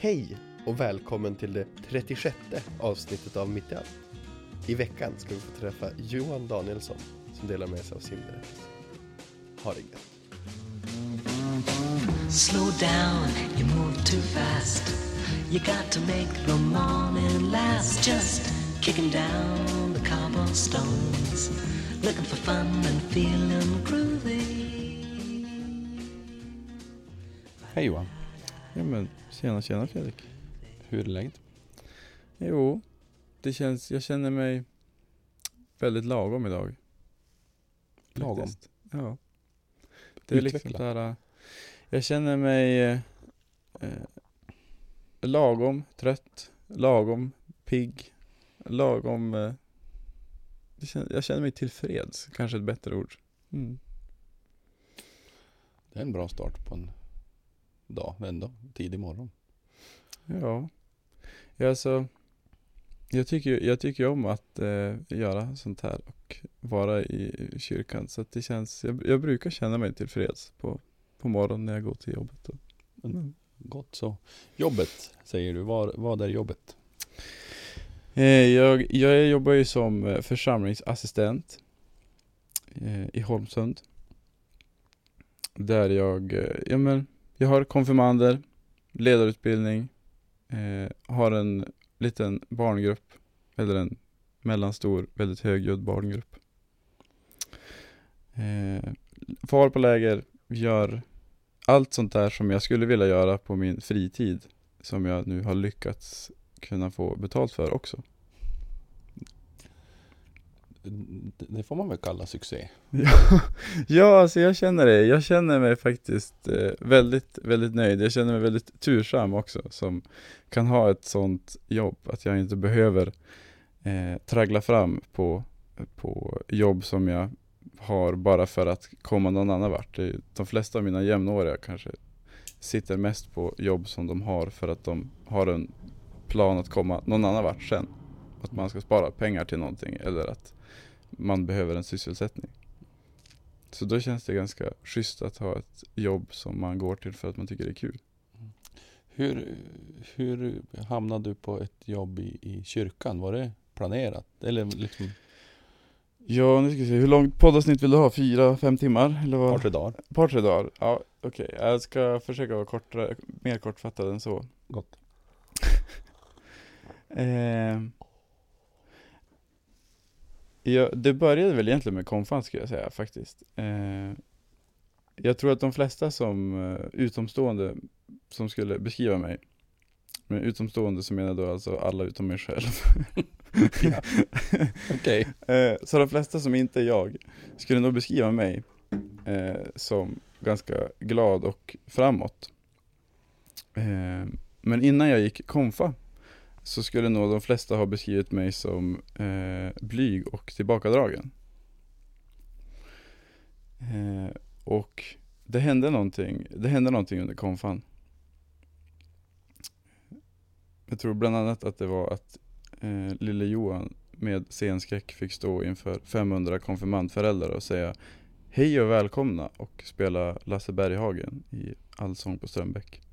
Hej och välkommen till det 36 avsnittet av Mitt i allt. I veckan ska vi få träffa Johan Danielsson som delar med sig av sin berättelse. Ha det gött. Slow down, you move too fast. You got to make the morning last. Just kicking down the cobblestones. Looking for fun and feeling groovy. Hej Johan, Ja men tjena tjena Fredrik. hur är läget? Jo, det känns, jag känner mig väldigt lagom idag. Lagom? Faktiskt. Ja. Det är liksom Utveckla. det här, äh, jag känner mig eh, lagom trött, lagom pigg, lagom, eh, jag känner mig tillfreds, kanske ett bättre ord. Mm. Det är en bra start på en dag ändå, tidig morgon. Ja, alltså, jag tycker, jag tycker om att eh, göra sånt här och vara i kyrkan. Så att det känns, jag, jag brukar känna mig tillfreds på, på morgonen när jag går till jobbet. Och, mm. Gott så. Jobbet säger du, var, vad är jobbet? eh, jag, jag jobbar ju som eh, församlingsassistent eh, i Holmsund. Där jag, ja men, jag har konfirmander, ledarutbildning, eh, har en liten barngrupp, eller en mellanstor, väldigt högljudd barngrupp. Eh, far på läger, gör allt sånt där som jag skulle vilja göra på min fritid, som jag nu har lyckats kunna få betalt för också. Det- får man väl kalla succé. Ja, ja alltså jag känner det. Jag känner mig faktiskt eh, väldigt, väldigt nöjd. Jag känner mig väldigt tursam också som kan ha ett sånt jobb att jag inte behöver eh, traggla fram på, på jobb som jag har bara för att komma någon annan vart. De flesta av mina jämnåriga kanske sitter mest på jobb som de har för att de har en plan att komma någon annan vart sen. Att man ska spara pengar till någonting eller att man behöver en sysselsättning. Så då känns det ganska schysst att ha ett jobb som man går till för att man tycker det är kul. Hur, hur hamnade du på ett jobb i, i kyrkan? Var det planerat? Eller liksom Ja, nu ska vi se. Hur långt poddavsnitt vill du ha? Fyra, fem timmar? Eller vad? par, tre dagar? Par, tre dagar? Ja, okej. Jag ska försöka vara kortare, mer kortfattad än så. Gott. Eh, ja, det började väl egentligen med konfan skulle jag säga faktiskt. Eh, jag tror att de flesta som eh, utomstående som skulle beskriva mig, med utomstående så menar jag då alltså alla utom mig själv. Okej. Eh, så de flesta som inte är jag skulle nog beskriva mig eh, som ganska glad och framåt. Eh, men innan jag gick konfa så skulle nog de flesta ha beskrivit mig som eh, blyg och tillbakadragen. Eh, och det hände någonting, det hände någonting under konfan. Jag tror bland annat att det var att eh, lille Johan med scenskräck fick stå inför 500 konfirmandföräldrar och säga Hej och välkomna och spela Lasse Berghagen i Allsång på Strömbäck.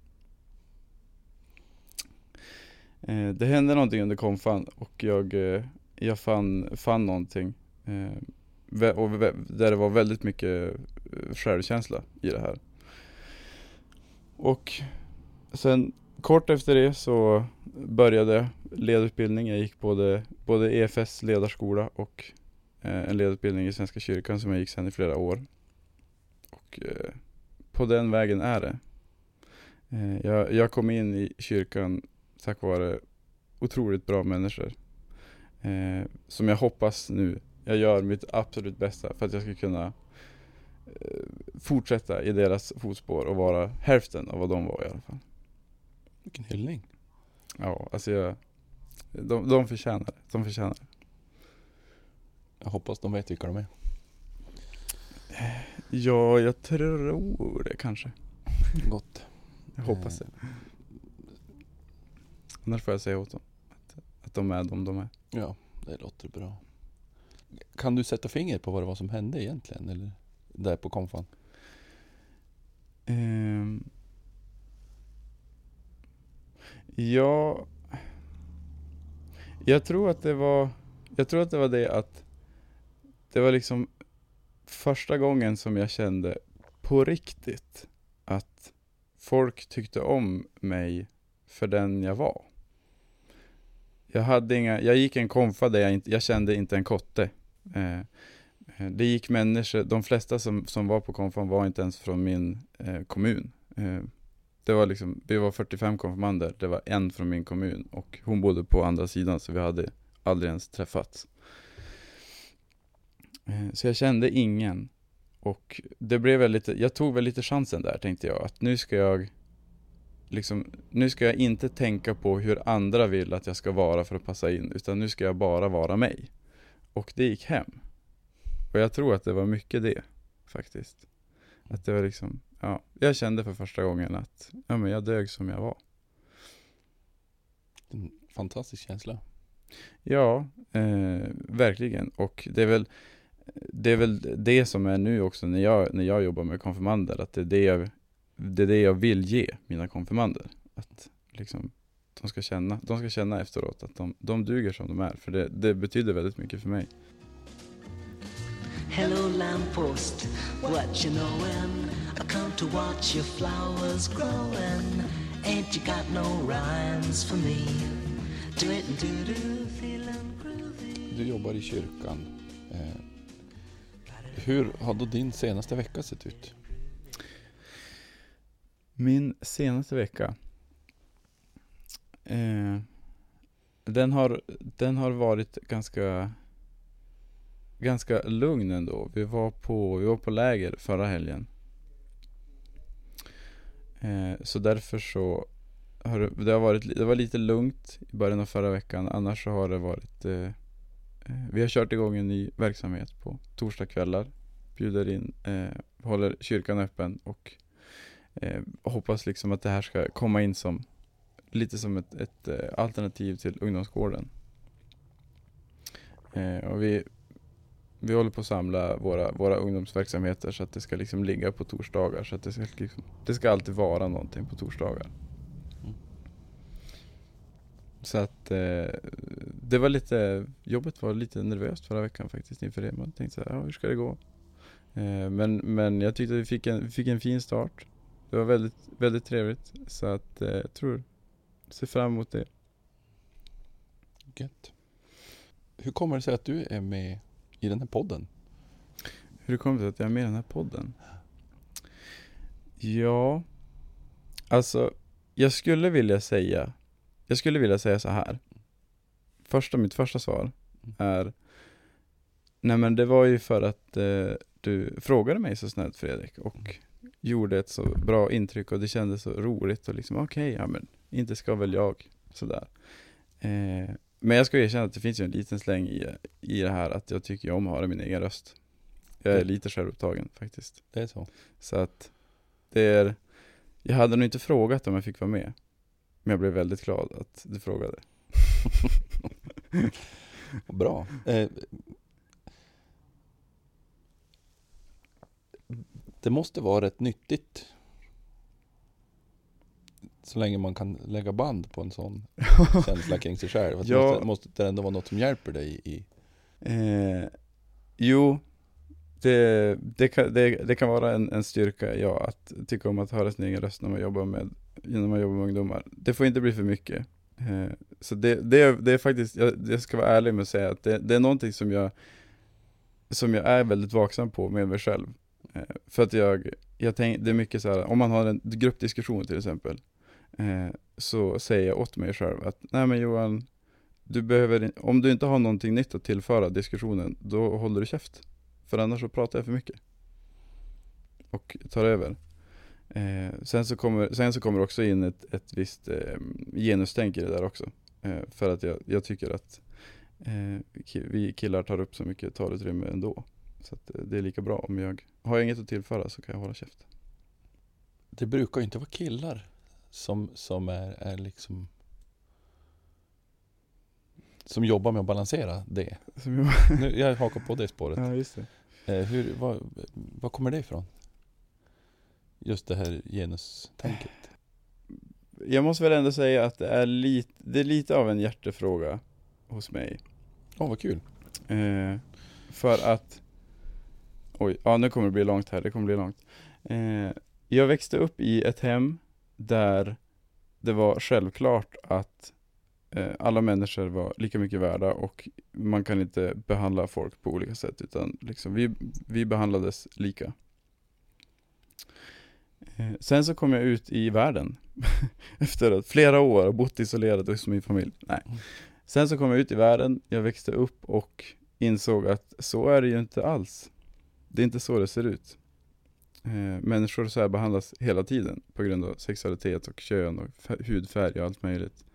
Eh, det hände någonting under konfan och jag, eh, jag fann, fann någonting eh, och där det var väldigt mycket eh, självkänsla i det här. Och sen kort efter det så började ledarutbildning. Jag gick både, både EFS ledarskola och eh, en ledarutbildning i Svenska kyrkan som jag gick sen i flera år. Och eh, på den vägen är det. Eh, jag, jag kom in i kyrkan tack vare otroligt bra människor. Eh, som jag hoppas nu, jag gör mitt absolut bästa för att jag ska kunna eh, fortsätta i deras fotspår och vara hälften av vad de var i alla fall. Vilken hyllning. Ja, alltså jag, de, de förtjänar det. De förtjänar det. Jag hoppas de vet vilka de är. Ja, jag tror det kanske. Gott. Jag hoppas det. Annars får jag säga åt dem att, att de är de de är. Ja, det låter bra. Kan du sätta fingret på vad det var som hände egentligen? Eller där på konfan? Ehm, Ja, jag tror att det var, jag tror att det var det att det var liksom första gången som jag kände på riktigt att folk tyckte om mig för den jag var. Jag hade inga, jag gick en konfa där jag, inte, jag kände inte en kotte. Eh, eh, det gick människor, de flesta som, som var på konfan var inte ens från min eh, kommun. Eh, det var liksom, vi var 45 konfirmander, det var en från min kommun och hon bodde på andra sidan så vi hade aldrig ens träffats. Eh, Så jag kände ingen. Och det blev väl lite, jag tog väl lite chansen där tänkte jag, att nu ska jag liksom, nu ska jag inte tänka på hur andra vill att jag ska vara för att passa in, utan nu ska jag bara vara mig. Och det gick hem. Och jag tror att det var mycket det, faktiskt. Att det var liksom, ja, jag kände för första gången att, ja men jag dög som jag var. En fantastisk känsla. Ja, eh, verkligen. Och det är väl det är väl det som är nu också när jag, när jag jobbar med konfirmander, att det är det jag, det är det jag vill ge mina konfirmander. Att liksom, de ska känna, de ska känna efteråt att de, de duger som de är, för det, det betyder väldigt mycket för mig. Hello, lamppost, what you knowin'? I come to watch your flowers growing. Ain't you got no rhymes for me? Do it and do do, feeling groovy. Du jobbar i kyrkan. Eh, hur har då din senaste vecka sett ut? Min senaste vecka eh, den, har, den har varit ganska Ganska lugn ändå. Vi var på, vi var på läger förra helgen. Eh, så därför så har det, det, har varit, det var lite lugnt i början av förra veckan. Annars så har det varit eh, eh, Vi har kört igång en ny verksamhet på torsdagskvällar. Bjuder in, eh, håller kyrkan öppen och eh, hoppas liksom att det här ska komma in som lite som ett, ett eh, alternativ till ungdomsgården. Eh, och vi, vi håller på att samla våra, våra ungdomsverksamheter så att det ska liksom ligga på torsdagar. Så att det ska, liksom, det ska alltid vara någonting på torsdagar. Mm. Så att eh, det var lite, jobbet var lite nervöst förra veckan faktiskt inför det. Man tänkte så här, ja, hur ska det gå? Eh, men, men jag tyckte vi fick en, vi fick en fin start. Det var väldigt, väldigt trevligt. Så att eh, jag tror, ser fram emot det. Gött. Hur kommer det sig att du är med i den här podden? Hur kommer det sig att jag är med i den här podden? Ja, alltså jag skulle vilja säga, jag skulle vilja säga så här. Första, mitt första svar är, nej men det var ju för att eh, du frågade mig så snällt Fredrik och gjorde ett så bra intryck och det kändes så roligt och liksom okej, ja men inte ska väl jag sådär. Eh, men jag ska erkänna att det finns ju en liten släng i, i det här att jag tycker om att höra min egen röst. Jag är lite självupptagen faktiskt. Det är så. Så att det är, jag hade nog inte frågat om jag fick vara med. Men jag blev väldigt glad att du frågade. Bra. Eh, det måste vara rätt nyttigt. Så länge man kan lägga band på en sån känsla kring sig själv. Att Ja. måste, måste det ändå vara något som hjälper dig i... Eh, jo, det, det, kan, det, det kan vara en, en styrka, ja, att tycka om att höra sin egen röst när man jobbar med, när man jobbar med ungdomar. Det får inte bli för mycket. Eh, så det, det, är, det är faktiskt, jag, jag ska vara ärlig med att säga att det, det är någonting som jag, som jag är väldigt vaksam på med mig själv. Eh, för att jag, jag tänk, det är mycket så här, om man har en gruppdiskussion till exempel, eh, så säger jag åt mig själv att, nej men Johan, du behöver, om du inte har någonting nytt att tillföra diskussionen, då håller du käft. För annars så pratar jag för mycket. Och tar över. Eh, sen, så kommer, sen så kommer också in ett, ett visst eh, genustänk i det där också. Eh, för att jag, jag tycker att eh, vi killar tar upp så mycket talutrymme ändå. Så eh, det är lika bra om jag har jag inget att tillföra så kan jag hålla käft. Det brukar ju inte vara killar som, som är, är liksom... Som jobbar med att balansera det. Nu, jag hakar på det spåret. ja, just det. Eh, hur, vad, vad kommer det ifrån? Just det här genustänket. jag måste väl ändå säga att det är, lite, det är lite av en hjärtefråga hos mig. Åh, vad kul. Eh, för att Oj, ja nu kommer det bli långt här, det kommer bli långt. Eh, jag växte upp i ett hem där det var självklart att eh, alla människor var lika mycket värda och man kan inte behandla folk på olika sätt utan liksom vi, vi behandlades lika. Eh, sen så kom jag ut i världen efter att flera år och bott isolerad hos min familj. Nej. Sen så kom jag ut i världen, jag växte upp och insåg att så är det ju inte alls. Det är inte så det ser ut. Eh, människor så här behandlas hela tiden på grund av sexualitet och kön och hudfärg och allt möjligt.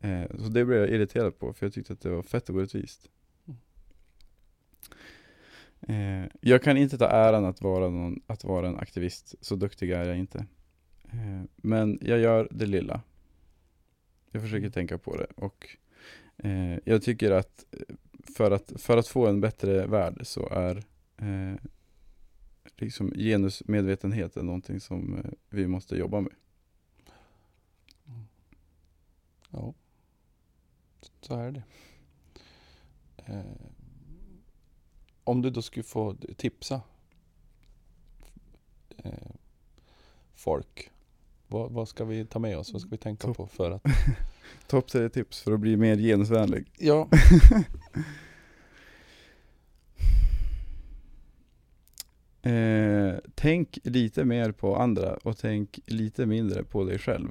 Eh, så det blev jag irriterad på för jag tyckte att det var fett orättvist. Eh, jag kan inte ta äran att vara, någon, att vara en aktivist, så duktig är jag inte. Eh, men jag gör det lilla. Jag försöker tänka på det och eh, jag tycker att eh, för, att för att få en bättre värld så är eh, liksom genusmedvetenhet är någonting som eh, vi måste jobba med. Ja, så är det. Eh, om du då skulle få tipsa eh, folk. Vad, vad ska vi ta med oss? Vad ska vi tänka Topp. på för att... Topp tre tips för att bli mer genusvänlig. Ja. Eh, tänk lite mer på andra och tänk lite mindre på dig själv.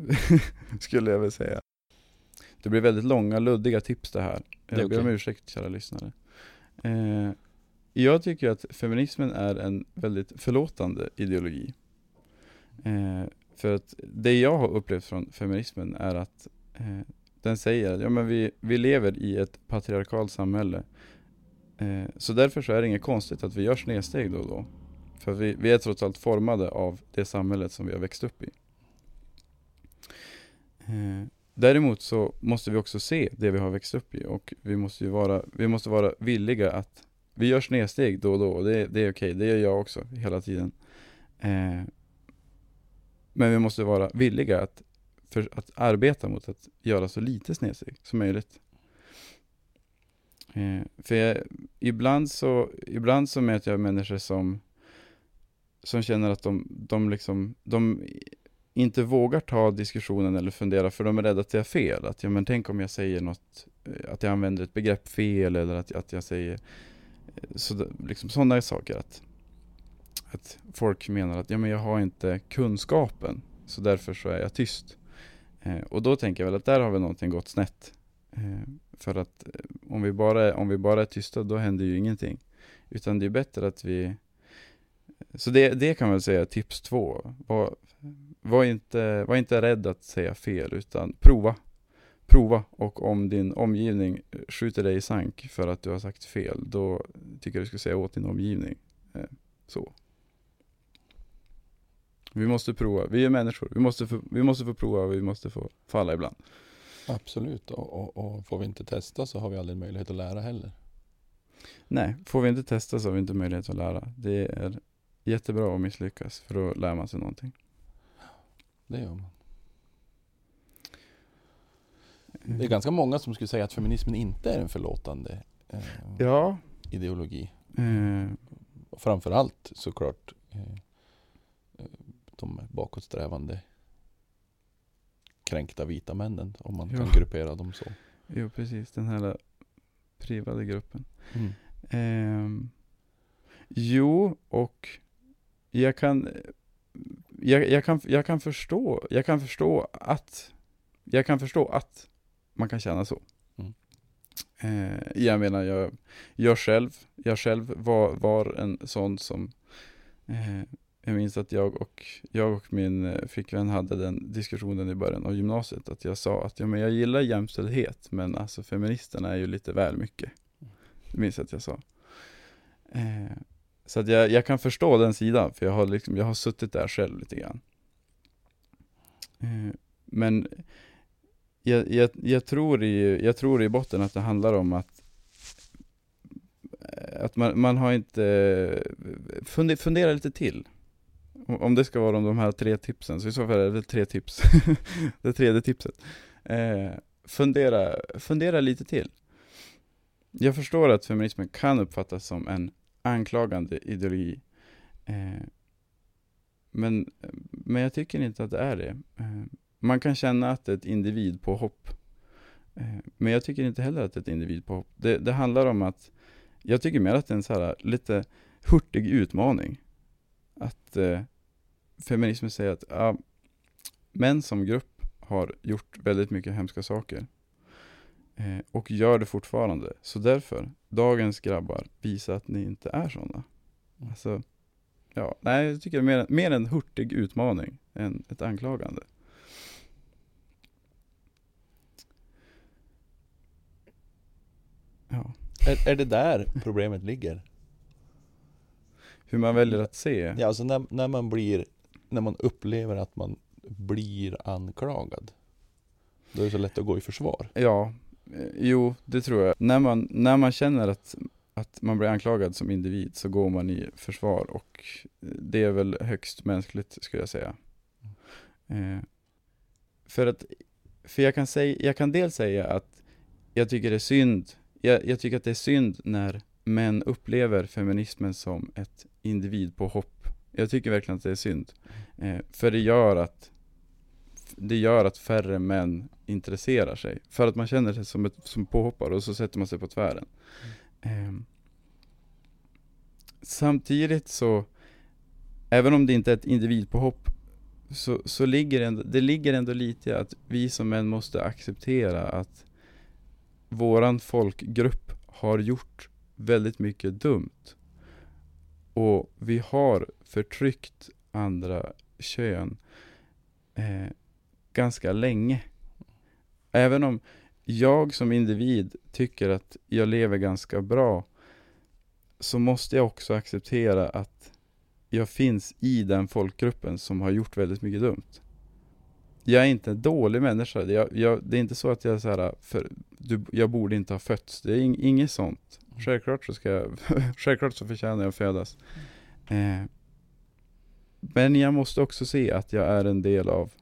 Skulle jag väl säga. Det blir väldigt långa, luddiga tips det här. Det är Jag ber om ursäkt kära lyssnare. Eh, jag tycker att feminismen är en väldigt förlåtande ideologi. Eh, för att det jag har upplevt från feminismen är att eh, den säger att ja, men vi, vi lever i ett patriarkalt samhälle. Eh, så därför så är det inget konstigt att vi gör snedsteg då och då. För vi, vi är trots allt formade av det samhället som vi har växt upp i. Eh, däremot så måste vi också se det vi har växt upp i och vi måste ju vara, vi måste vara villiga att vi gör snedsteg då och då och det, det är okej, det gör jag också hela tiden. Eh, men vi måste vara villiga att, för att arbeta mot att göra så lite snedsteg som möjligt. Eh, för jag, ibland, så, ibland så möter jag människor som, som känner att de, de, liksom, de inte vågar ta diskussionen eller fundera för de är rädda att det är fel. Att ja, men tänk om jag säger något, eh, att jag använder ett begrepp fel eller att, att jag säger eh, så, liksom sådana saker. Att, att folk menar att ja, men jag har inte kunskapen så därför så är jag tyst. Eh, och då tänker jag väl att där har vi någonting gått snett. Eh, för att eh, om vi, bara, om vi bara är tysta då händer ju ingenting. Utan det är bättre att vi Så det, det kan man väl säga är tips två. Var, var, inte, var inte rädd att säga fel utan prova. Prova och om din omgivning eh, skjuter dig i sank för att du har sagt fel då tycker jag du ska säga åt din omgivning. Eh, så. Vi måste prova, vi är människor. Vi måste få, vi måste få prova och vi måste få falla ibland. Absolut. Och, och, och får vi inte testa så har vi aldrig möjlighet att lära heller. Nej, får vi inte testa så har vi inte möjlighet att lära. Det är jättebra att misslyckas för då lär man sig någonting. Det gör man. Det är ganska många som skulle säga att feminismen inte är en förlåtande eh, Ja. ideologi. Eh, framförallt såklart eh, eh, de bakåtsträvande kränkta vita männen. Om man kan Ja. gruppera dem så. jo, precis. Den här privade gruppen. Mm. Ehm, jo, och jag kan, jag, jag, kan, jag kan förstå, jag kan förstå att, jag kan förstå att man kan känna så. Mm. Eh, jag menar, jag, jag själv, jag själv var, var en sån som, eh, jag minns att jag och, jag och min eh, flickvän hade den diskussionen i början av gymnasiet, att jag sa att ja, men jag gillar jämställdhet, men alltså feministerna är ju lite väl mycket. Det minns jag att jag sa. Eh, så att jag, jag kan förstå den sidan, för jag har, liksom, jag har suttit där själv lite grann. Eh, men jag, jag, jag, tror i, jag tror i botten att det handlar om att eh, att man, man har inte eh, funder, fundera lite till om det ska vara de här tre tipsen, så i så fall är det tre tips. det tredje tipset. Eh, fundera, fundera lite till. Jag förstår att feminismen kan uppfattas som en anklagande ideologi. Eh, men, men jag tycker inte att det är det. Eh, man kan känna att det är ett individpåhopp. Eh, men jag tycker inte heller att det är ett individpåhopp. Det, det handlar om att, jag tycker mer att det är en så här lite hurtig utmaning. Att eh, feminismen säger att ja, män som grupp har gjort väldigt mycket hemska saker. Eh, och gör det fortfarande. Så därför, dagens grabbar, visa att ni inte är sådana. Mm. Alltså, ja, nej, jag tycker det är mer, mer en hurtig utmaning än ett anklagande. Ja, Är, är det där problemet ligger? hur man väljer att se. Ja, alltså när, när man blir, när man upplever att man blir anklagad. Då är det så lätt att gå i försvar. Ja, eh, jo, det tror jag. När man, när man känner att, att man blir anklagad som individ så går man i försvar och eh, det är väl högst mänskligt skulle jag säga. Eh, för att, för jag kan säga, jag kan dels säga att jag tycker det är synd, jag, jag tycker att det är synd när män upplever feminismen som ett individpåhopp. Jag tycker verkligen att det är synd. Eh, för det gör att det gör att färre män intresserar sig. För att man känner sig som, ett, som påhoppare och så sätter man sig på tvären. Eh, samtidigt så, även om det inte är ett individpåhopp, så, så ligger det, ändå, det ligger ändå lite i att vi som män måste acceptera att våran folkgrupp har gjort väldigt mycket dumt. Och vi har förtryckt andra kön eh, ganska länge. Även om jag som individ tycker att jag lever ganska bra så måste jag också acceptera att jag finns i den folkgruppen som har gjort väldigt mycket dumt. Jag är inte en dålig människa. Jag, jag, det är inte så att jag så här, för, du, jag borde inte ha fötts. Det är ing, inget sånt. Självklart så ska jag, självklart så förtjänar jag att födas. Eh, men jag måste också se att jag är en del av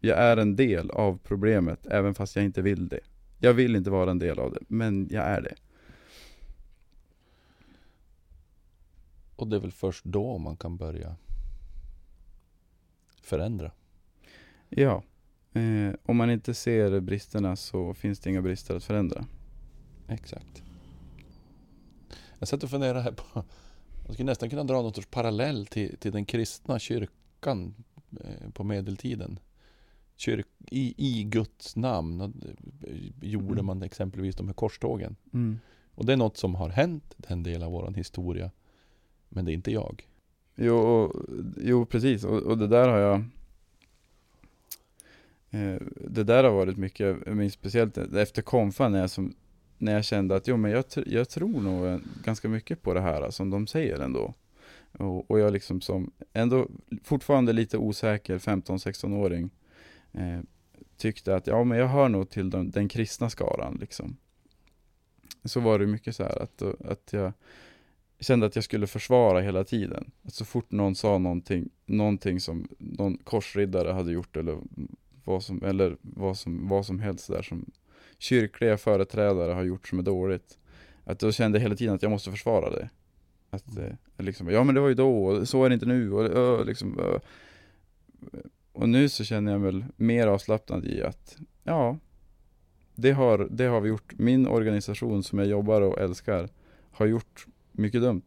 jag är en del av problemet även fast jag inte vill det. Jag vill inte vara en del av det, men jag är det. Och det är väl först då man kan börja förändra. Ja. Eh, om man inte ser bristerna så finns det inga brister att förändra. Exakt. Jag satt och funderade här på Man skulle nästan kunna dra någon sorts parallell till, till den kristna kyrkan eh, på medeltiden. Kyrk, i, I Guds namn eh, gjorde man exempelvis de här korstågen. Mm. Och det är något som har hänt, det är en del av vår historia. Men det är inte jag. Jo, och, jo precis. Och, och det där har jag eh, Det där har varit mycket, speciellt efter konfan när jag, som, när jag kände att jo, men jag, tr- jag tror nog eh, ganska mycket på det här eh, som de säger ändå. Och, och jag liksom som ändå fortfarande lite osäker 15-16-åring eh, tyckte att ja men jag hör nog till den, den kristna skaran liksom. Så var det mycket så här att, eh, att jag kände att jag skulle försvara hela tiden. Att så fort någon sa någonting, någonting som någon korsriddare hade gjort eller vad som, eller vad som, vad som helst där som kyrkliga företrädare har gjort som är dåligt. Att då kände jag hela tiden att jag måste försvara det. Att eh, liksom, ja men det var ju då, och så är det inte nu och ö, liksom, ö. Och nu så känner jag väl mer avslappnad i att, ja, det har, det har vi gjort. Min organisation som jag jobbar och älskar har gjort mycket dumt.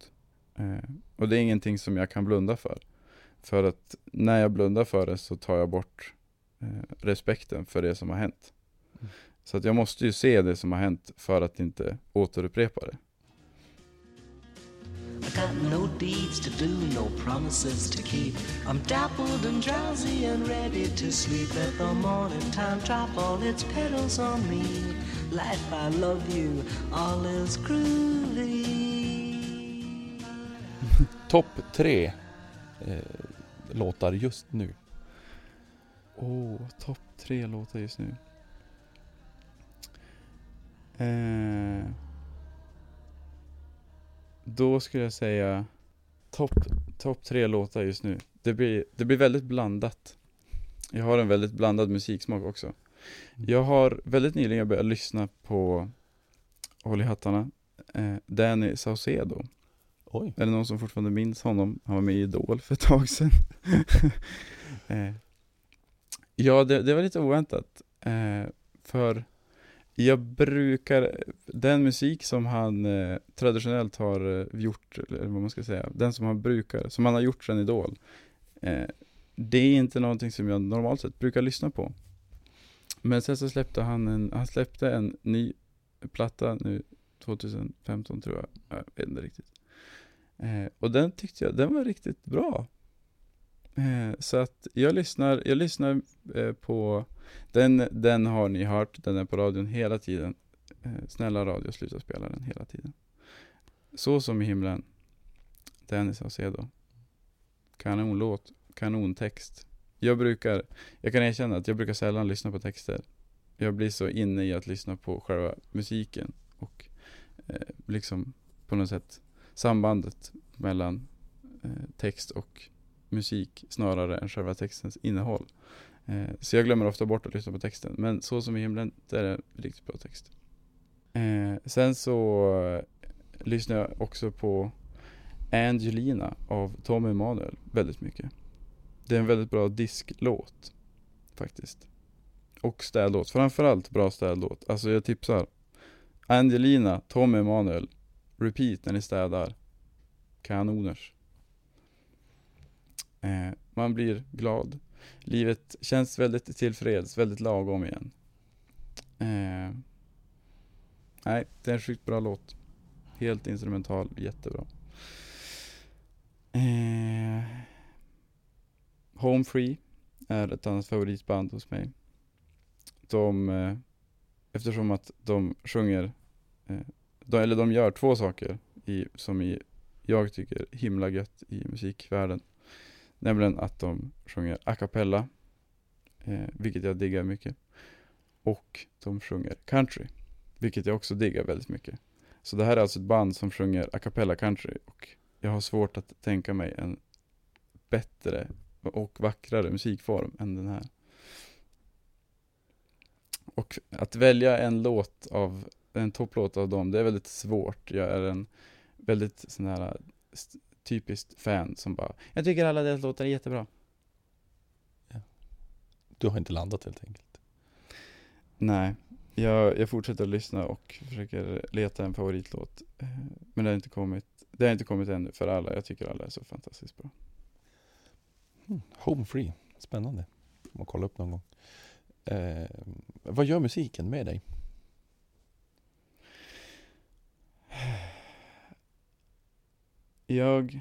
Eh, och det är ingenting som jag kan blunda för. För att när jag blundar för det så tar jag bort eh, respekten för det som har hänt. Mm. Så att jag måste ju se det som har hänt för att inte återupprepa det. I got no deeds to do, no promises to keep. I'm dappled and drowsy and ready to sleep. Let the morning time drop all its petals on me. Life, I love you, all is groovy. Topp tre eh, låtar just nu. Åh, oh, topp tre låtar just nu. Eh, då skulle jag säga topp topp tre låtar just nu. Det blir, det blir väldigt blandat. Jag har en väldigt blandad musiksmak också. Jag har väldigt nyligen börjat lyssna på Håll i hattarna, eh, Danny Saucedo. Oj, Är det någon som fortfarande minns honom? Han var med i Idol för ett tag sedan. eh, ja, det, det var lite oväntat. Eh, för jag brukar, den musik som han eh, traditionellt har eh, gjort, eller vad man ska säga, den som han brukar, som han har gjort sedan Idol. Eh, det är inte någonting som jag normalt sett brukar lyssna på. Men sen så släppte han en, han släppte en ny platta nu 2015 tror jag, jag vet inte riktigt. Eh, och den tyckte jag, den var riktigt bra. Eh, så att jag lyssnar, jag lyssnar eh, på, den, den har ni hört, den är på radion hela tiden. Eh, snälla radio, sluta spela den hela tiden. Så som i himlen, Dennis Saucedo. Kanonlåt, kanontext. Jag brukar, jag kan erkänna att jag brukar sällan lyssna på texter. Jag blir så inne i att lyssna på själva musiken och eh, liksom på något sätt sambandet mellan eh, text och musik snarare än själva textens innehåll. Eh, så jag glömmer ofta bort att lyssna på texten. Men Så som i himlen, det är en riktigt bra text. Eh, sen så eh, lyssnar jag också på Angelina av Tom Emanuel väldigt mycket. Det är en väldigt bra disklåt faktiskt. Och städlåt, framförallt bra städlåt. Alltså jag tipsar. Angelina, Tom Emanuel, repeat när ni städar. Kanoners. Eh, man blir glad. Livet känns väldigt tillfreds, väldigt lagom igen. Eh, nej, det är en sjukt bra låt. Helt instrumental, jättebra. Eh, Home Free är ett annat favoritband hos mig. De, eh, eftersom att de sjunger, eh, de, eller de gör två saker i, som i, jag tycker himla gött i musikvärlden. Nämligen att de sjunger a cappella, eh, vilket jag diggar mycket. Och de sjunger country, vilket jag också diggar väldigt mycket. Så det här är alltså ett band som sjunger a cappella country och jag har svårt att tänka mig en bättre och vackrare musikform än den här. Och att välja en låt av, en topplåt av dem, det är väldigt svårt. Jag är en väldigt sån här typiskt fan som bara, jag tycker alla deras låtar är jättebra. du har inte landat helt enkelt. Nej, jag, jag fortsätter att lyssna och försöker leta en favoritlåt. Eh, Men det har inte kommit, det har inte kommit ännu för alla. Jag tycker alla är så fantastiskt bra. Hmm. Home free, spännande. Man kolla upp någon gång. Eh, vad gör musiken med dig? Jag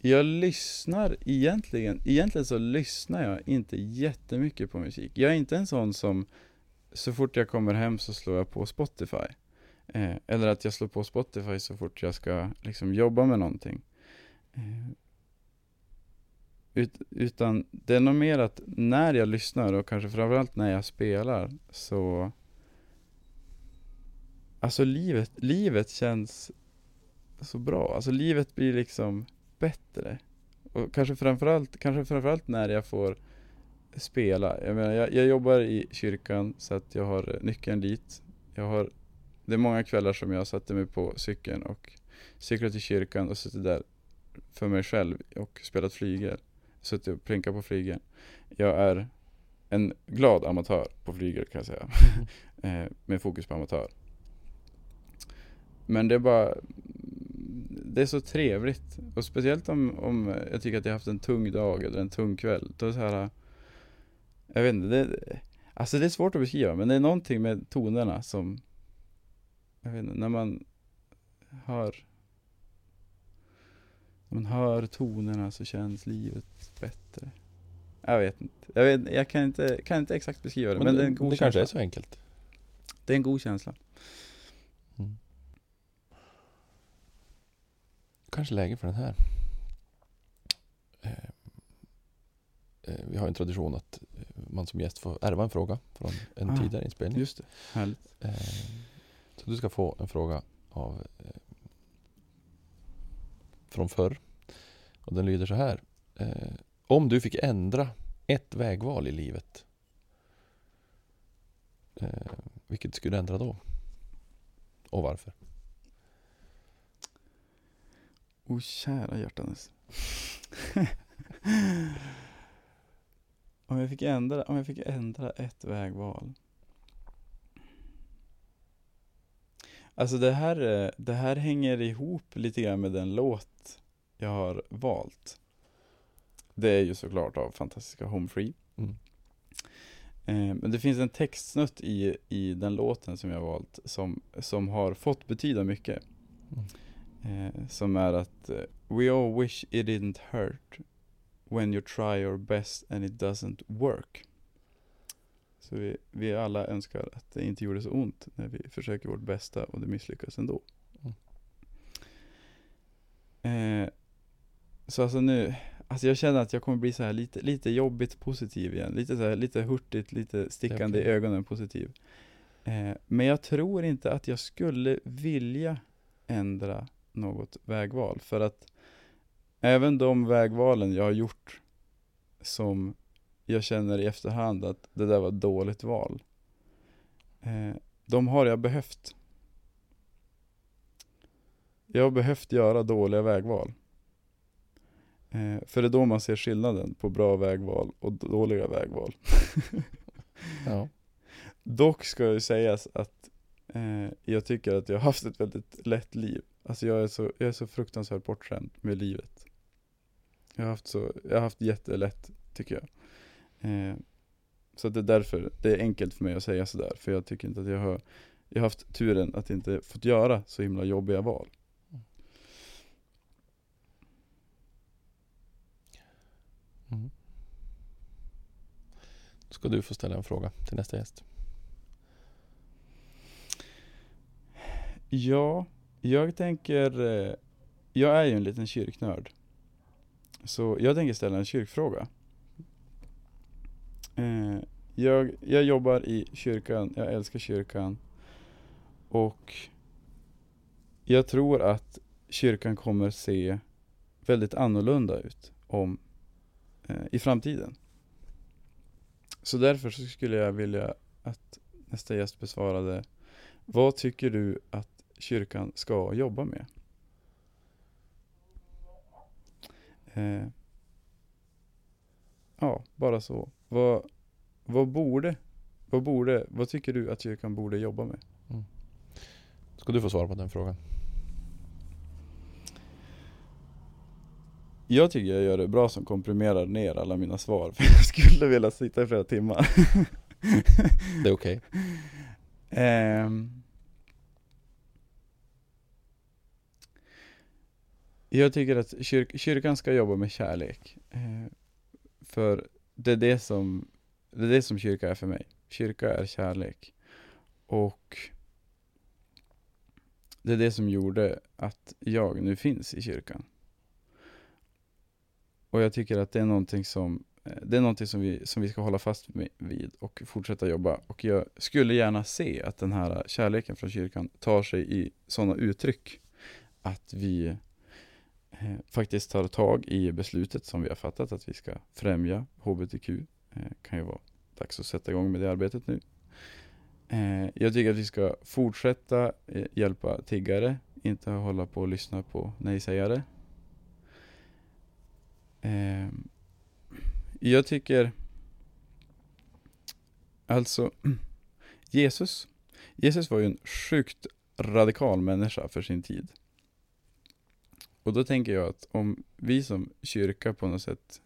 Jag lyssnar egentligen, egentligen så lyssnar jag inte jättemycket på musik. Jag är inte en sån som så fort jag kommer hem så slår jag på Spotify. Eh, eller att jag slår på Spotify så fort jag ska liksom jobba med någonting. Eh, ut, utan det är nog mer att när jag lyssnar och kanske framförallt när jag spelar så Alltså livet, livet känns så bra. Alltså livet blir liksom bättre. Och kanske framförallt, kanske framförallt när jag får spela. Jag menar, jag, jag jobbar i kyrkan så att jag har nyckeln dit. Jag har, det är många kvällar som jag satte mig på cykeln och cyklat till kyrkan och suttit där för mig själv och spelat flygel. Suttit och plinkat på flygeln. Jag är en glad amatör på flygel kan jag säga. eh, med fokus på amatör. Men det är bara Det är så trevligt. Och speciellt om, om jag tycker att jag haft en tung dag eller en tung kväll Då är så här Jag vet inte, det, Alltså det är svårt att beskriva men det är någonting med tonerna som Jag vet inte, när man hör När man hör tonerna så känns livet bättre. Jag vet inte, jag, vet, jag kan, inte, kan inte exakt beskriva det men, det är en god det känsla kanske är så enkelt. Det är en god känsla. Mm. Kanske läge för den här. Eh, eh, Vi har en tradition att eh, man som gäst får ärva en fråga från en Ah, tidigare inspelning. Just det, härligt Så du ska få en fråga av från förr. Och den lyder så här. Om du fick ändra ett vägval i livet. Vilket skulle du ändra då? Och varför? O kära hjärtanes. om, jag fick ändra, om jag fick ändra ett vägval. Alltså det här, det här hänger ihop lite grann med den låt jag har valt. Det är ju såklart av fantastiska Home Free. Mm. Eh, men det finns en textsnutt i, i den låten som jag har valt som, som har fått betyda mycket. Eh, som är att eh, We all wish it didn't hurt when you try your best and it doesn't work. Så vi, vi alla önskar att det inte gjorde så ont när vi försöker vårt bästa och det misslyckas ändå. Eh, så alltså nu, alltså jag känner att jag kommer bli så här lite, lite jobbigt positiv igen. Lite så här, lite hurtigt, lite stickande i ögonen positiv. Eh, men jag tror inte att jag skulle vilja ändra något vägval. För att även de vägvalen jag har gjort som jag känner i efterhand att det där var ett dåligt val. Eh, de har jag behövt. Jag har behövt göra dåliga vägval. Eh, för det är då man ser skillnaden på bra vägval och dåliga vägval. Ja. Dock ska ju sägas att eh, jag tycker att jag har haft ett väldigt lätt liv. Alltså jag är så, jag är så fruktansvärt bortskämd med livet. Jag har haft så, jag har haft jättelätt tycker jag. Eh, så det är därför det är enkelt för mig att säga sådär. För jag tycker inte att jag har, jag har haft turen att inte fått göra så himla jobbiga val. Mm. Då ska du få ställa en fråga till nästa gäst. Ja, jag tänker, eh, jag är ju en liten kyrknörd. Så jag tänker ställa en kyrkfråga. Eh, jag, jag jobbar i kyrkan, jag älskar kyrkan. Och jag tror att kyrkan kommer se väldigt annorlunda ut om, eh, i framtiden. Så därför så skulle jag vilja att nästa gäst besvarade Vad tycker du att kyrkan ska jobba med? Eh, ja, bara så. Vad, vad borde, vad borde, vad tycker du att kyrkan borde jobba med? Ska du få svara på den frågan? Jag tycker jag gör det bra som komprimerar ner alla mina svar, för jag skulle vilja sitta i flera timmar. Det är okej. Ehm. Jag tycker att kyr kyrkan ska jobba med kärlek. Eh, för det är det, som, det är det som kyrka är för mig. Kyrka är kärlek. Och det är det som gjorde att jag nu finns i kyrkan. Och jag tycker att det är någonting som eh, det är någonting som vi, som vi ska hålla fast vid och fortsätta jobba. Och jag skulle gärna se att den här kärleken från kyrkan tar sig i sådana uttryck att vi eh, Eh, faktiskt tar tag i beslutet som vi har fattat att vi ska främja HBTQ. Eh, kan ju vara dags att sätta igång med det arbetet nu. Eh, jag tycker att vi ska fortsätta eh, hjälpa tiggare, inte hålla på och lyssna på nej-sägare. Jag tycker Alltså Jesus Jesus var ju en sjukt radikal människa för sin tid. Och då tänker jag att om vi som kyrka på något sätt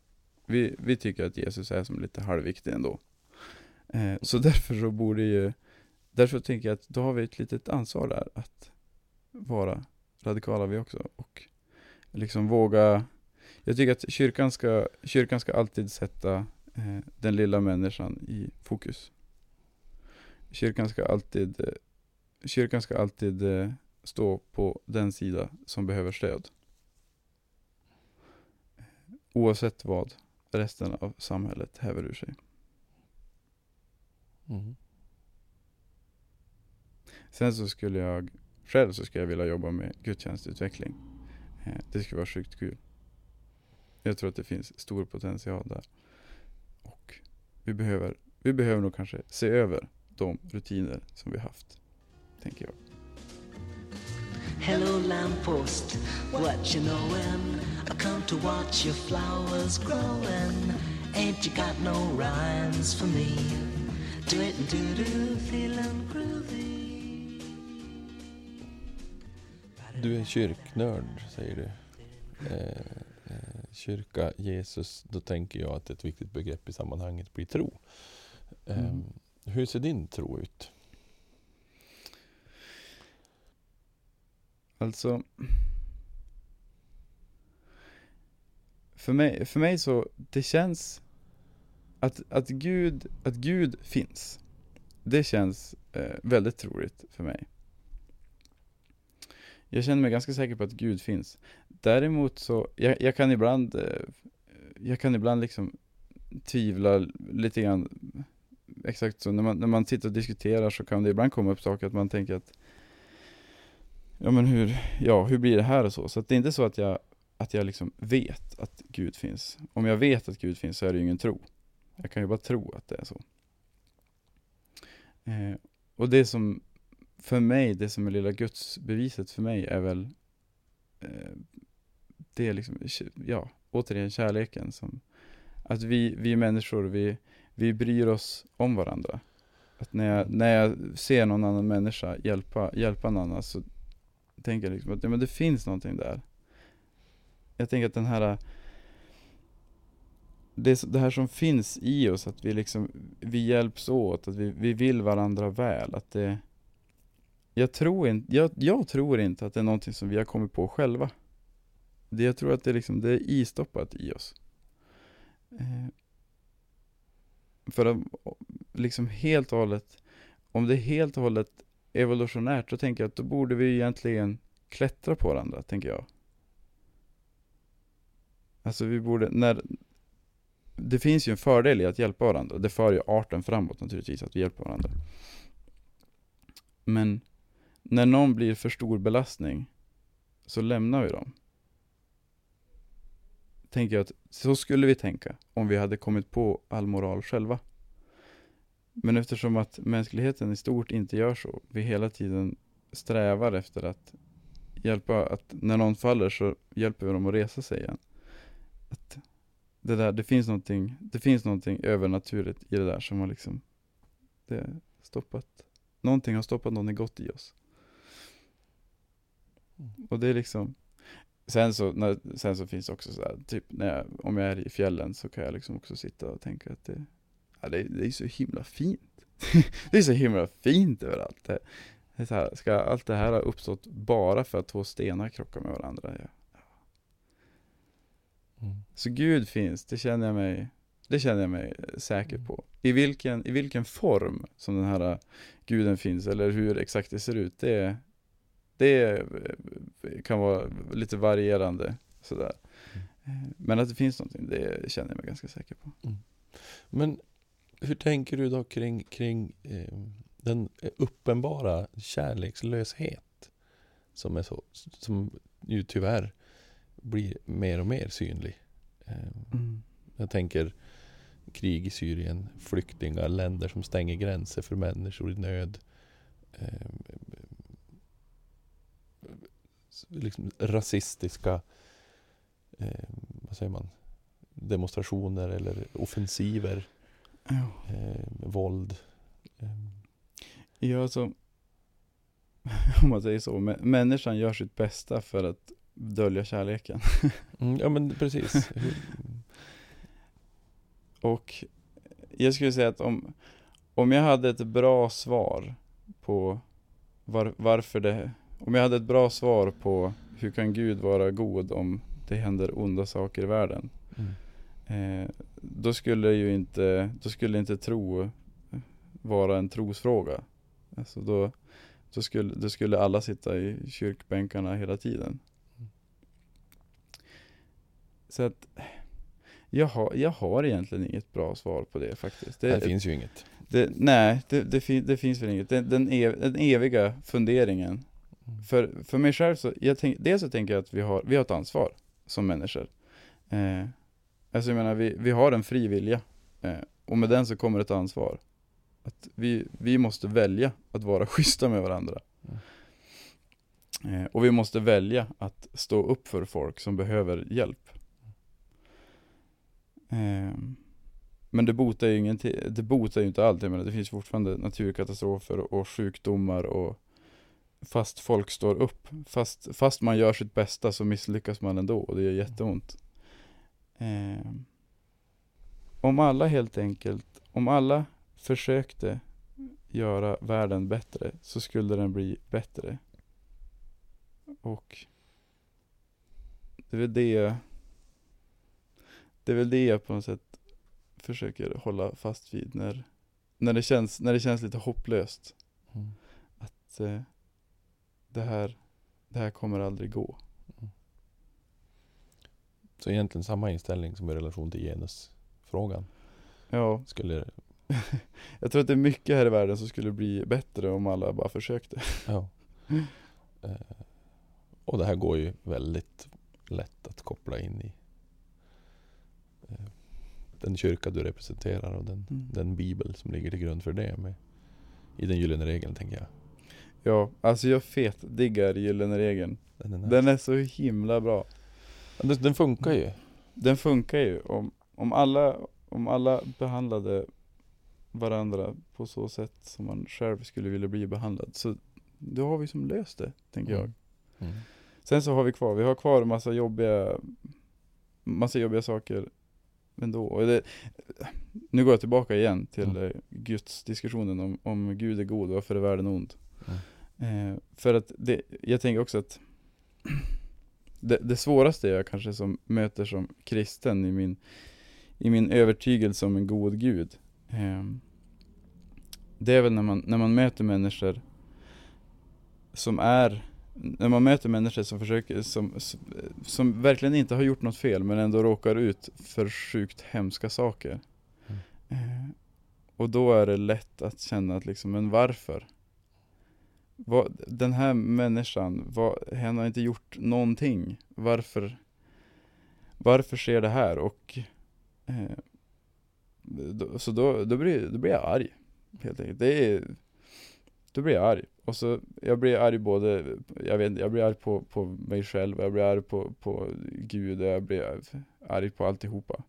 Vi, vi tycker att Jesus är som lite halvviktig ändå. Eh, så därför så borde ju Därför tänker jag att då har vi ett litet ansvar där att vara radikala vi också och liksom våga Jag tycker att kyrkan ska, kyrkan ska alltid sätta eh, den lilla människan i fokus. Kyrkan ska alltid, eh, kyrkan ska alltid eh, stå på den sida som behöver stöd. Oavsett vad resten av samhället häver ur sig. Mm. Sen så skulle jag, själv så skulle jag vilja jobba med gudstjänstutveckling. Eh, Det skulle vara sjukt kul. Jag tror att det finns stor potential där. Och vi behöver, vi behöver nog kanske se över de rutiner som vi haft, tänker jag. Hello, lamppost, what you knowin'? I come to watch your flowers growin'. Ain't you got no rhymes for me? Do it and do do, feelin' groovy. Du är kyrknörd, säger du. Eh, eh, kyrka, Jesus, då tänker jag att ett viktigt begrepp i sammanhanget blir tro. Eh, Mm. Hur ser din tro ut? Alltså för mig, för mig så, det känns att, att, Gud, att Gud finns. Det känns eh, väldigt troligt för mig. Jag känner mig ganska säker på att Gud finns. Däremot så, jag, jag kan ibland, eh, jag kan ibland liksom tvivla lite grann Exakt så, när man, när man sitter och diskuterar så kan det ibland komma upp saker att man tänker att Ja men hur, ja hur blir det här och så? Så att det är inte så att jag, att jag liksom vet att Gud finns. Om jag vet att Gud finns så är det ju ingen tro. Jag kan ju bara tro att det är så. Eh, och det som, för mig, det som är lilla gudsbeviset för mig är väl eh, Det är liksom, ja, återigen kärleken som Att vi, vi människor, vi, vi bryr oss om varandra. Att när jag, när jag ser någon annan människa hjälpa, hjälpa någon annan så tänker jag liksom att ja, men det finns någonting där. Jag tänker att den här äh, det, det här som finns i oss, att vi liksom, vi hjälps åt, att vi, vi vill varandra väl, att det jag tror, in, jag, jag tror inte att det är någonting som vi har kommit på själva. Det, jag tror att det, liksom, det är istoppat i oss. Eh, för att liksom helt och hållet, om det är helt och hållet evolutionärt, då tänker jag att då borde vi egentligen klättra på varandra, tänker jag. Alltså vi borde, när Det finns ju en fördel i att hjälpa varandra, det för ju arten framåt naturligtvis, att vi hjälper varandra. Men när någon blir för stor belastning så lämnar vi dem. Tänker jag att så skulle vi tänka om vi hade kommit på all moral själva. Men eftersom att mänskligheten i stort inte gör så, vi hela tiden strävar efter att hjälpa, att när någon faller så hjälper vi dem att resa sig igen. Att det där, det finns någonting, det finns någonting övernaturligt i det där som har liksom, det stoppat, någonting har stoppat någonting gott i oss. Och det är liksom Sen så, när, sen så finns det också så här, typ när jag, om jag är i fjällen så kan jag liksom också sitta och tänka att det, ja, det, det är så himla fint. det är så himla fint överallt. Det, det så här, ska allt det här ha uppstått bara för att två stenar krockar med varandra? Ja. Mm. Så Gud finns, det känner jag mig, det känner jag mig säker på. I vilken, I vilken form som den här guden finns, eller hur exakt det ser ut, det, det kan vara lite varierande sådär. Mm. Men att det finns någonting, det känner jag mig ganska säker på. Men hur tänker du då kring, kring eh, den uppenbara kärlekslöshet som, är så, som ju tyvärr blir mer och mer synlig? Eh, jag tänker krig i Syrien, flyktingar, länder som stänger gränser för människor i nöd. Eh, liksom rasistiska eh, vad säger man demonstrationer eller offensiver, Ja. eh, våld. Eh, Ja, alltså, om man säger så, mä- människan gör sitt bästa för att dölja kärleken. mm, ja men precis. Och jag skulle säga att om, om jag hade ett bra svar på var, varför det, om jag hade ett bra svar på hur kan Gud vara god om det händer onda saker i världen. mm. Eh, då skulle ju inte, då skulle inte tro vara en trosfråga. Alltså då, då, skulle, då skulle alla sitta i kyrkbänkarna hela tiden. Så att jag har, jag har egentligen inget bra svar på det faktiskt. Det, finns ju inget. det, nej, det, det, fin, det finns väl inget. Den, den, ev, den eviga funderingen. Mm. För, för mig själv så, jag tänk, dels så tänker jag att vi har, vi har ett ansvar som människor. Eh, alltså jag menar, vi, vi har en fri vilja. Eh, och med den så kommer ett ansvar. Att vi, vi måste välja att vara schyssta med varandra. Eh, och vi måste välja att stå upp för folk som behöver hjälp. Eh, men det botar ju ingenting, det botar ju inte allt. Jag menar, det finns fortfarande naturkatastrofer och sjukdomar och fast folk står upp, fast, fast man gör sitt bästa så misslyckas man ändå och det gör jätteont. Eh, om alla helt enkelt, om alla försökte göra världen bättre så skulle den bli bättre. Och det är väl det Det är väl det jag på något sätt försöker hålla fast vid när När det känns, när det känns lite hopplöst Mm. Att eh, det här Det här kommer aldrig gå Så egentligen samma inställning som i relation till genusfrågan. Ja, Skulle, jag tror att det är mycket här i världen som skulle bli bättre om alla bara försökte ja. Eh, och det här går ju väldigt lätt att koppla in i eh, den kyrka du representerar och den, Mm. den bibel som ligger till grund för det. Med, I den gyllene regeln tänker jag. Ja, alltså jag fet diggar gyllene regeln Den, är nice. Den är så himla bra den, den funkar ju. Den funkar ju om, om alla Om alla behandlade varandra på så sätt som man själv skulle vilja bli behandlad Så då har vi som löst det, tänker jag Mm. Sen så har vi kvar, vi har kvar massa jobbiga Massa jobbiga saker ändå och det, Nu går jag tillbaka igen till Mm. eh, Guds diskussionen om, om Gud är god varför är världen ond Mm. eh, För att det, jag tänker också att det, det svåraste jag kanske som möter som kristen i min I min övertygelse om en god gud eh, Det är väl när man, när man möter människor Som är När man möter människor som försöker som, som, verkligen inte har gjort något fel men ändå råkar ut för sjukt hemska saker Mm. eh, Och då är det lätt att känna att liksom, men varför? Vad, den här människan, vad, hen har inte gjort någonting. Varför, varför sker det här? Och eh, då, Så då, då, blir, då blir jag arg, helt enkelt. Det är, då blir jag arg. Och så, jag blir arg både, jag vet inte, jag blir arg på, på mig själv, jag blir arg på, på Gud, och jag blir arg på alltihopa.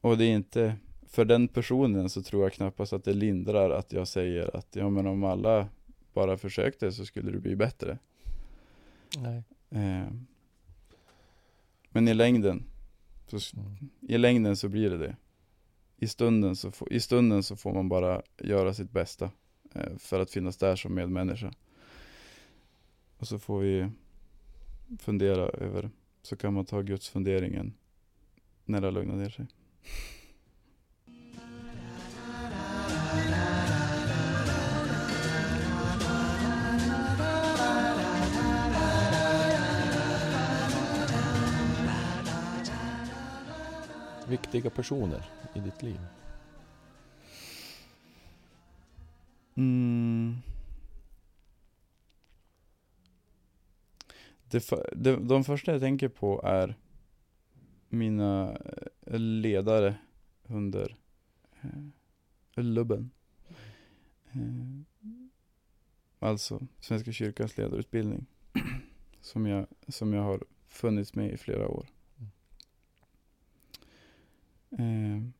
Och det är inte, för den personen så tror jag knappast att det lindrar att jag säger att ja men om alla bara försökte så skulle det bli bättre. Nej. Eh, men i längden, så, Mm. i längden så blir det det. I stunden så, får- i stunden så får man bara göra sitt bästa eh, för att finnas där som medmänniska. Och så får vi fundera över, så kan man ta Guds funderingen när det har lugnat ner sig. Viktiga personer i ditt liv. Mm. Det, för, det, de första jag tänker på är mina eh, ledare under eh, lubben. Eh, alltså Svenska kyrkans ledarutbildning. som, jag, som jag har funnits med i flera år. Ehm,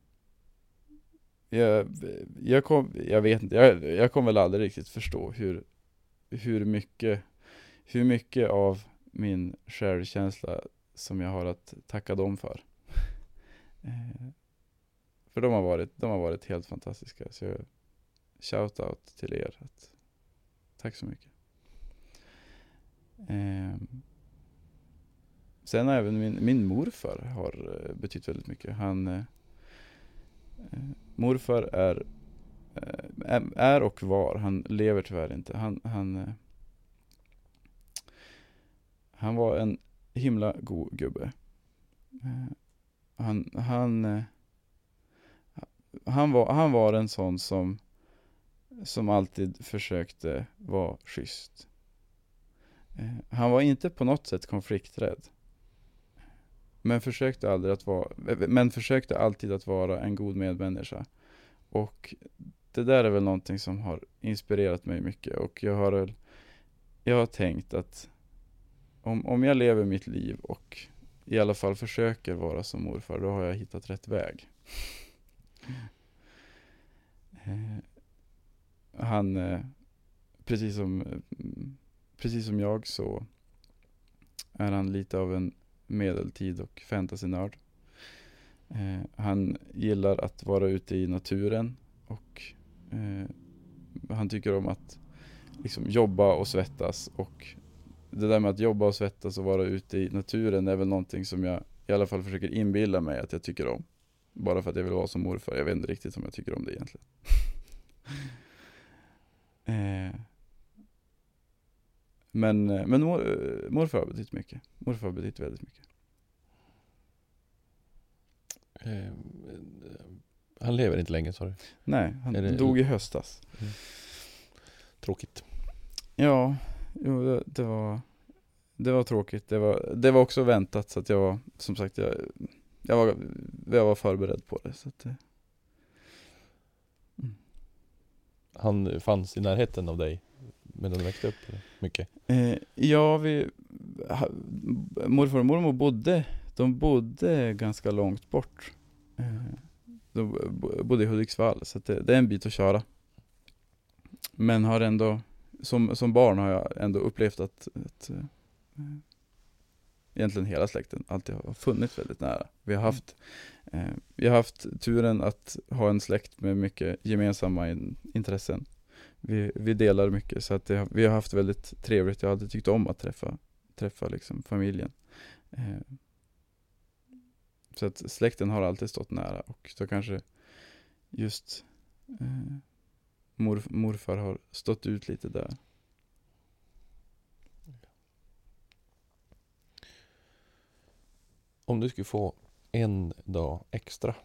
jag, jag, kom, jag vet inte, jag, jag kommer väl aldrig riktigt förstå hur, hur mycket hur mycket av min självkänsla som jag har att tacka dem för. Ehm, för de har varit, de har varit helt fantastiska. Så jag, shout out till er. Att, tack så mycket. Eh, sen har även min, min morfar har eh, betytt väldigt mycket. Han eh, eh, Morfar är, eh, är- är och var, han lever tyvärr inte. Han, han eh, han var en himla god gubbe. Eh, Han, han, eh, han, var, han var en sån som, som alltid försökte vara schysst. Eh, han var inte på något sätt konflikträdd. Men försökte aldrig att vara, men försökte alltid att vara en god medmänniska. Och det där är väl någonting som har inspirerat mig mycket och jag har jag har tänkt att om, om jag lever mitt liv och i alla fall försöker vara som morfar, då har jag hittat rätt väg. Eh, han, eh, precis som, precis som jag så är han lite av en medeltid och fantasynörd. Eh, han gillar att vara ute i naturen och eh, han tycker om att liksom jobba och svettas och det där med att jobba och svettas och vara ute i naturen är väl någonting som jag i alla fall försöker inbilla mig att jag tycker om. Bara för att jag vill vara som morfar. Jag vet inte riktigt om jag tycker om det egentligen. eh, men men mor, eh, morfar har betytt mycket. Morfar har betytt väldigt mycket. Eh, han lever inte länge sa du? Nej, han det- dog i höstas. Tråkigt. Ja, jo, det, det var Det var tråkigt, det var, det var också väntat så att jag var Som sagt, jag, jag, var, jag var förberedd på det så att det, Han fanns i närheten av dig medan du växte upp? Mycket? eh, Ja, vi ha, Morfar och mormor bodde De bodde ganska långt bort eh, De bodde i Hudiksvall så att det, det är en bit att köra Men har ändå som, som barn har jag ändå upplevt att, att eh, egentligen hela släkten alltid har funnits väldigt nära. Vi har haft, eh, vi har haft turen att ha en släkt med mycket gemensamma in, intressen. Vi, vi delar mycket så att det, vi har haft väldigt trevligt. Jag hade tyckt om att träffa, träffa liksom familjen. Eh, så att släkten har alltid stått nära och då kanske just eh, mor, morfar har stått ut lite där. Om du skulle få en dag extra,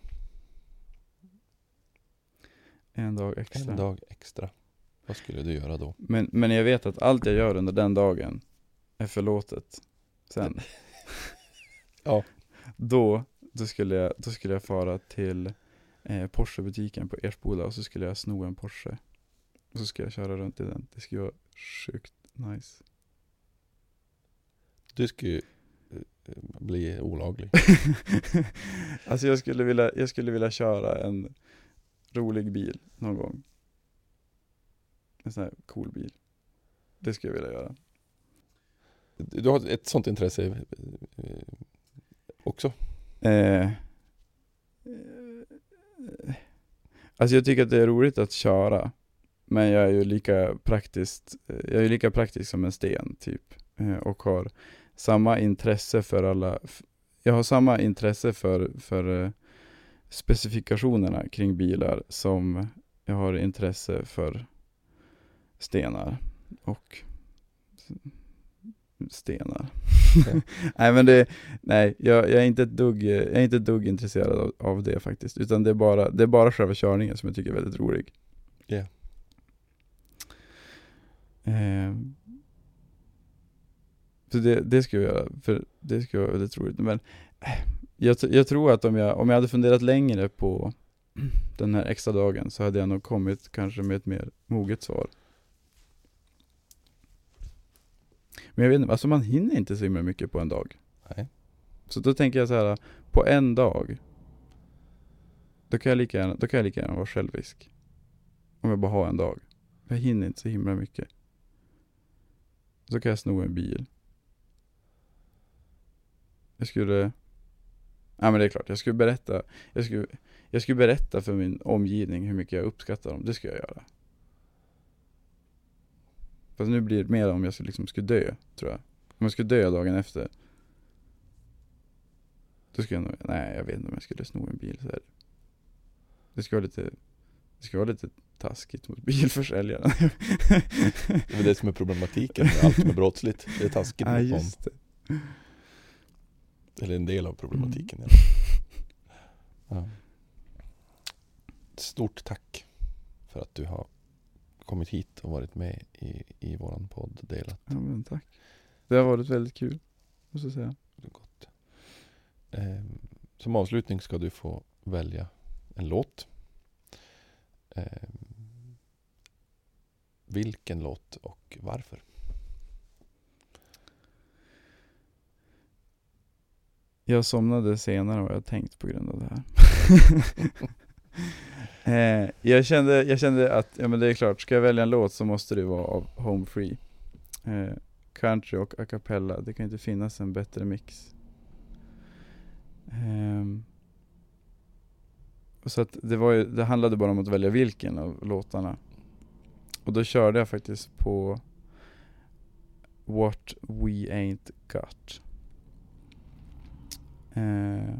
En dag extra. en dag extra, vad skulle du göra då? Men, men jag vet att allt jag gör under den dagen är förlåtet sen. Ja. Då, då, skulle jag, då skulle jag fara till eh, Porsche-butiken på Ersboda och så skulle jag sno en Porsche. Och så ska jag köra runt i den. Det skulle vara sjukt nice. Du skulle eh, bli olaglig. alltså jag skulle, vilja, jag skulle vilja köra en rolig bil någon gång. En sån här cool bil. Det skulle jag vilja göra. Du har ett sånt intresse eh, också? Eh, alltså jag tycker att det är roligt att köra. Men jag är ju lika praktiskt, eh, jag är lika praktisk som en sten typ. Eh, och har samma intresse för alla, jag har samma intresse för, för eh, specifikationerna kring bilar som jag har intresse för stenar och stenar. Ja. nej men det, nej jag, jag är inte ett dugg, jag är inte ett dugg intresserad av, av det faktiskt. Utan det är, bara, det är bara själva körningen som jag tycker är väldigt rolig. Ja. Ehm. så det, det ska jag göra, för det ska vara väldigt roligt. Men eh, jag, jag tror att om jag, om jag hade funderat längre på den här extra dagen så hade jag nog kommit kanske med ett mer moget svar. Men jag vet inte, alltså man hinner inte så himla mycket på en dag. Nej. Så då tänker jag så här, på en dag Då kan jag lika gärna, då kan jag lika gärna vara självisk. Om jag bara har en dag. Jag hinner inte så himla mycket. Så kan jag sno en bil. Jag skulle Ja men det är klart, jag skulle berätta Jag skulle, jag skulle berätta för min omgivning hur mycket jag uppskattar dem, det ska jag göra Fast nu blir det mer om jag skulle, liksom skulle dö, tror jag Om jag skulle dö dagen efter då skulle jag nog, nej jag vet inte om jag skulle sno en bil så här. Det skulle vara lite Det skulle vara lite taskigt mot bilförsäljaren Det är det som är problematiken med allt som är brottsligt. Det är taskigt mot någon. just det Eller en del av problematiken. Mm. Ja. Stort tack för att du har kommit hit och varit med i, i våran podd delat Ja men tack Det har varit väldigt kul, måste jag säga. Gott. Ehm, som avslutning ska du få välja en låt. Ehm, vilken låt och varför? Jag somnade senare än vad jag tänkt på grund av det här. eh, jag, kände, jag kände att, ja men det är klart, ska jag välja en låt så måste det vara av Home Free. Eh, country och a cappella, det kan inte finnas en bättre mix. Eh, och så att det, var ju, det handlade bara om att välja vilken av låtarna. Och då körde jag faktiskt på What We Ain't Got. Eh,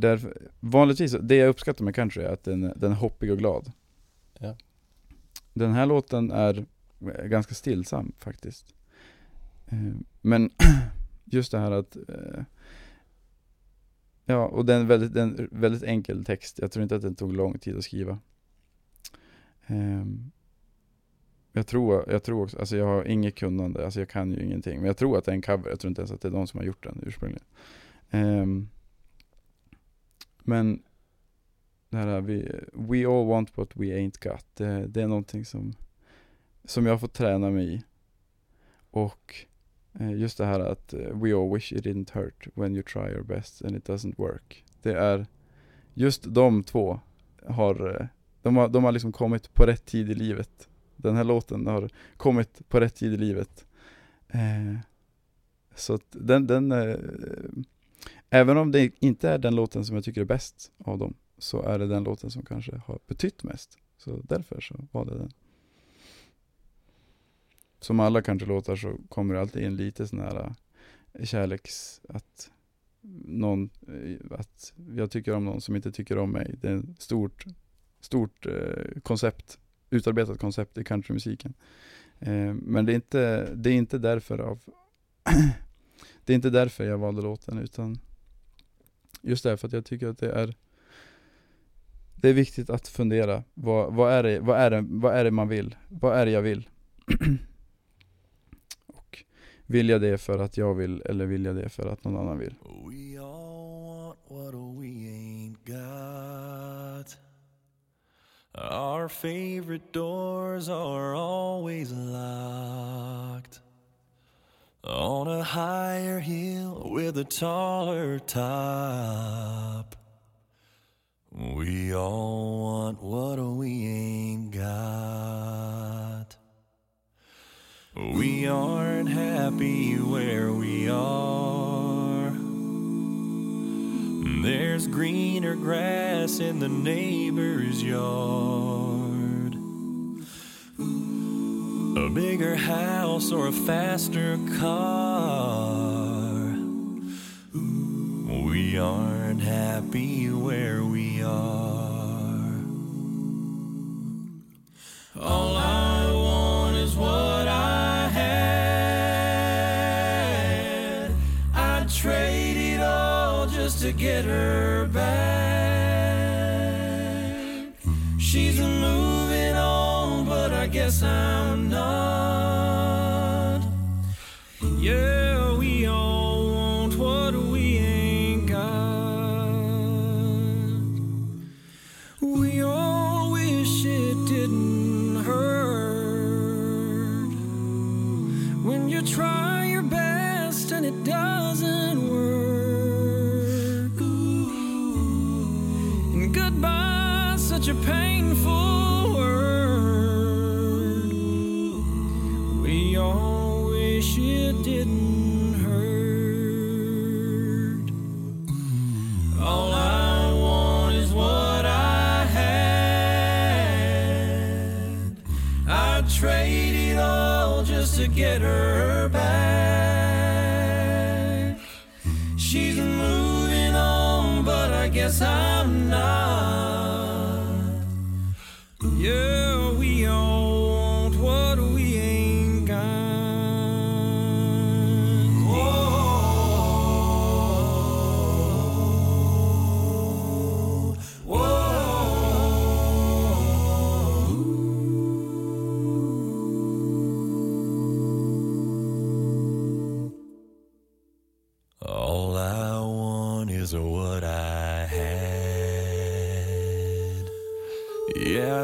Därför, vanligtvis, det jag uppskattar med country är att den, den är hoppig och glad. Ja. Den här låten är ganska stillsam faktiskt. Eh, men just det här att eh, Ja, och den väldigt, den väldigt enkel text. Jag tror inte att den tog lång tid att skriva. Ehm, jag tror, jag tror också, alltså jag har inget kunnande, alltså jag kan ju ingenting. Men jag tror att det är en cover, jag tror inte ens att det är de som har gjort den ursprungligen. Men det här, vi, we all want what we ain't got. Det, det är någonting som, som jag har fått träna mig i. Och eh, just det här att eh, we all wish it didn't hurt when you try your best and it doesn't work. Det är, just de två har, eh, de har, de har liksom kommit på rätt tid i livet. Den här låten har kommit på rätt tid i livet. Eh, så att den, den även om det inte är den låten som jag tycker är bäst av dem, så är det den låten som kanske har betytt mest. Så därför så var det den. Som alla kanske låtar så kommer det alltid in lite sån här eh, kärleks, att någon, eh, att jag tycker om någon som inte tycker om mig. Det är ett stort, stort eh, koncept, utarbetat koncept i countrymusiken. Eh, men det är inte, det är inte därför av det är inte därför jag valde låten utan just därför att jag tycker att det är det är viktigt att fundera, vad, vad, är det, vad, är det, vad är det man vill? Vad är det jag vill? Och vill jag det för att jag vill eller vill jag det för att någon annan vill? Oh, we all want what we ain't got. Our favorite doors are always locked. On a higher hill with a taller top. We all want what we ain't got. We aren't happy where we are. There's greener grass in the neighbor's yard. A bigger house or a faster car. We aren't happy where we are. All I want is what I had. I'd trade it all just to get her Trade it all just to get her back. She's moving on, but I guess I'm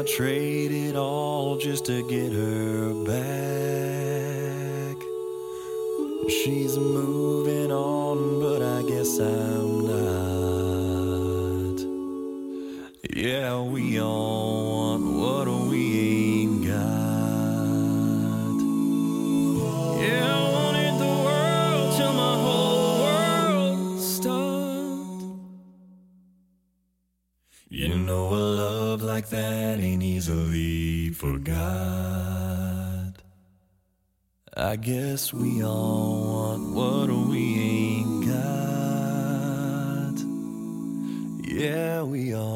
trade it all just to get her guess we all want what we ain't got. Yeah, we all.